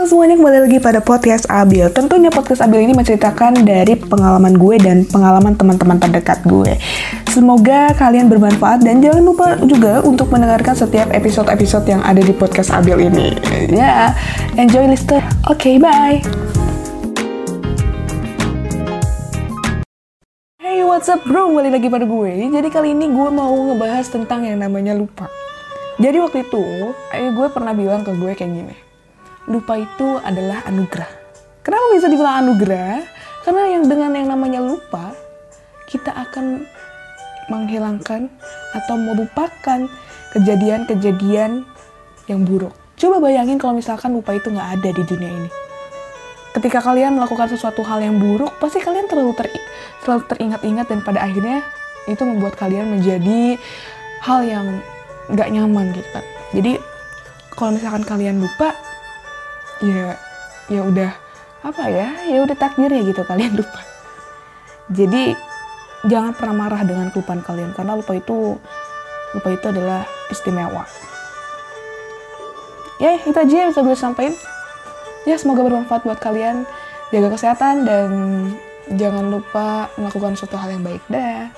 Semuanya kembali lagi pada podcast Abil. Tentunya podcast Abil ini menceritakan dari pengalaman gue dan pengalaman teman-teman terdekat gue. Semoga kalian bermanfaat dan jangan lupa juga untuk mendengarkan setiap episode-episode yang ada di podcast Abil ini. Ya, enjoy lister. Oke, bye. Hey, what's up bro? Balik lagi pada gue. Jadi kali ini gue mau ngebahas tentang yang namanya lupa. Jadi waktu itu, eh, gue pernah bilang ke gue kayak gini. Lupa itu adalah anugerah. Kenapa bisa dibilang anugerah? Karena yang dengan yang namanya lupa, kita akan menghilangkan atau melupakan kejadian-kejadian yang buruk. Coba bayangin kalau misalkan lupa itu nggak ada di dunia ini. Ketika kalian melakukan sesuatu hal yang buruk, pasti kalian terlalu ter selalu teringat-ingat dan pada akhirnya itu membuat kalian menjadi hal yang nggak nyaman gitu kan. Jadi kalau misalkan kalian lupa, ya ya udah apa ya ya udah takdirnya gitu kalian lupa. Jadi jangan pernah marah dengan kelupaan kalian karena lupa itu lupa itu adalah istimewa. Ya itu aja yang bisa gue sampaikan. Ya semoga bermanfaat buat kalian. Jaga kesehatan dan jangan lupa melakukan suatu hal yang baik. Dah.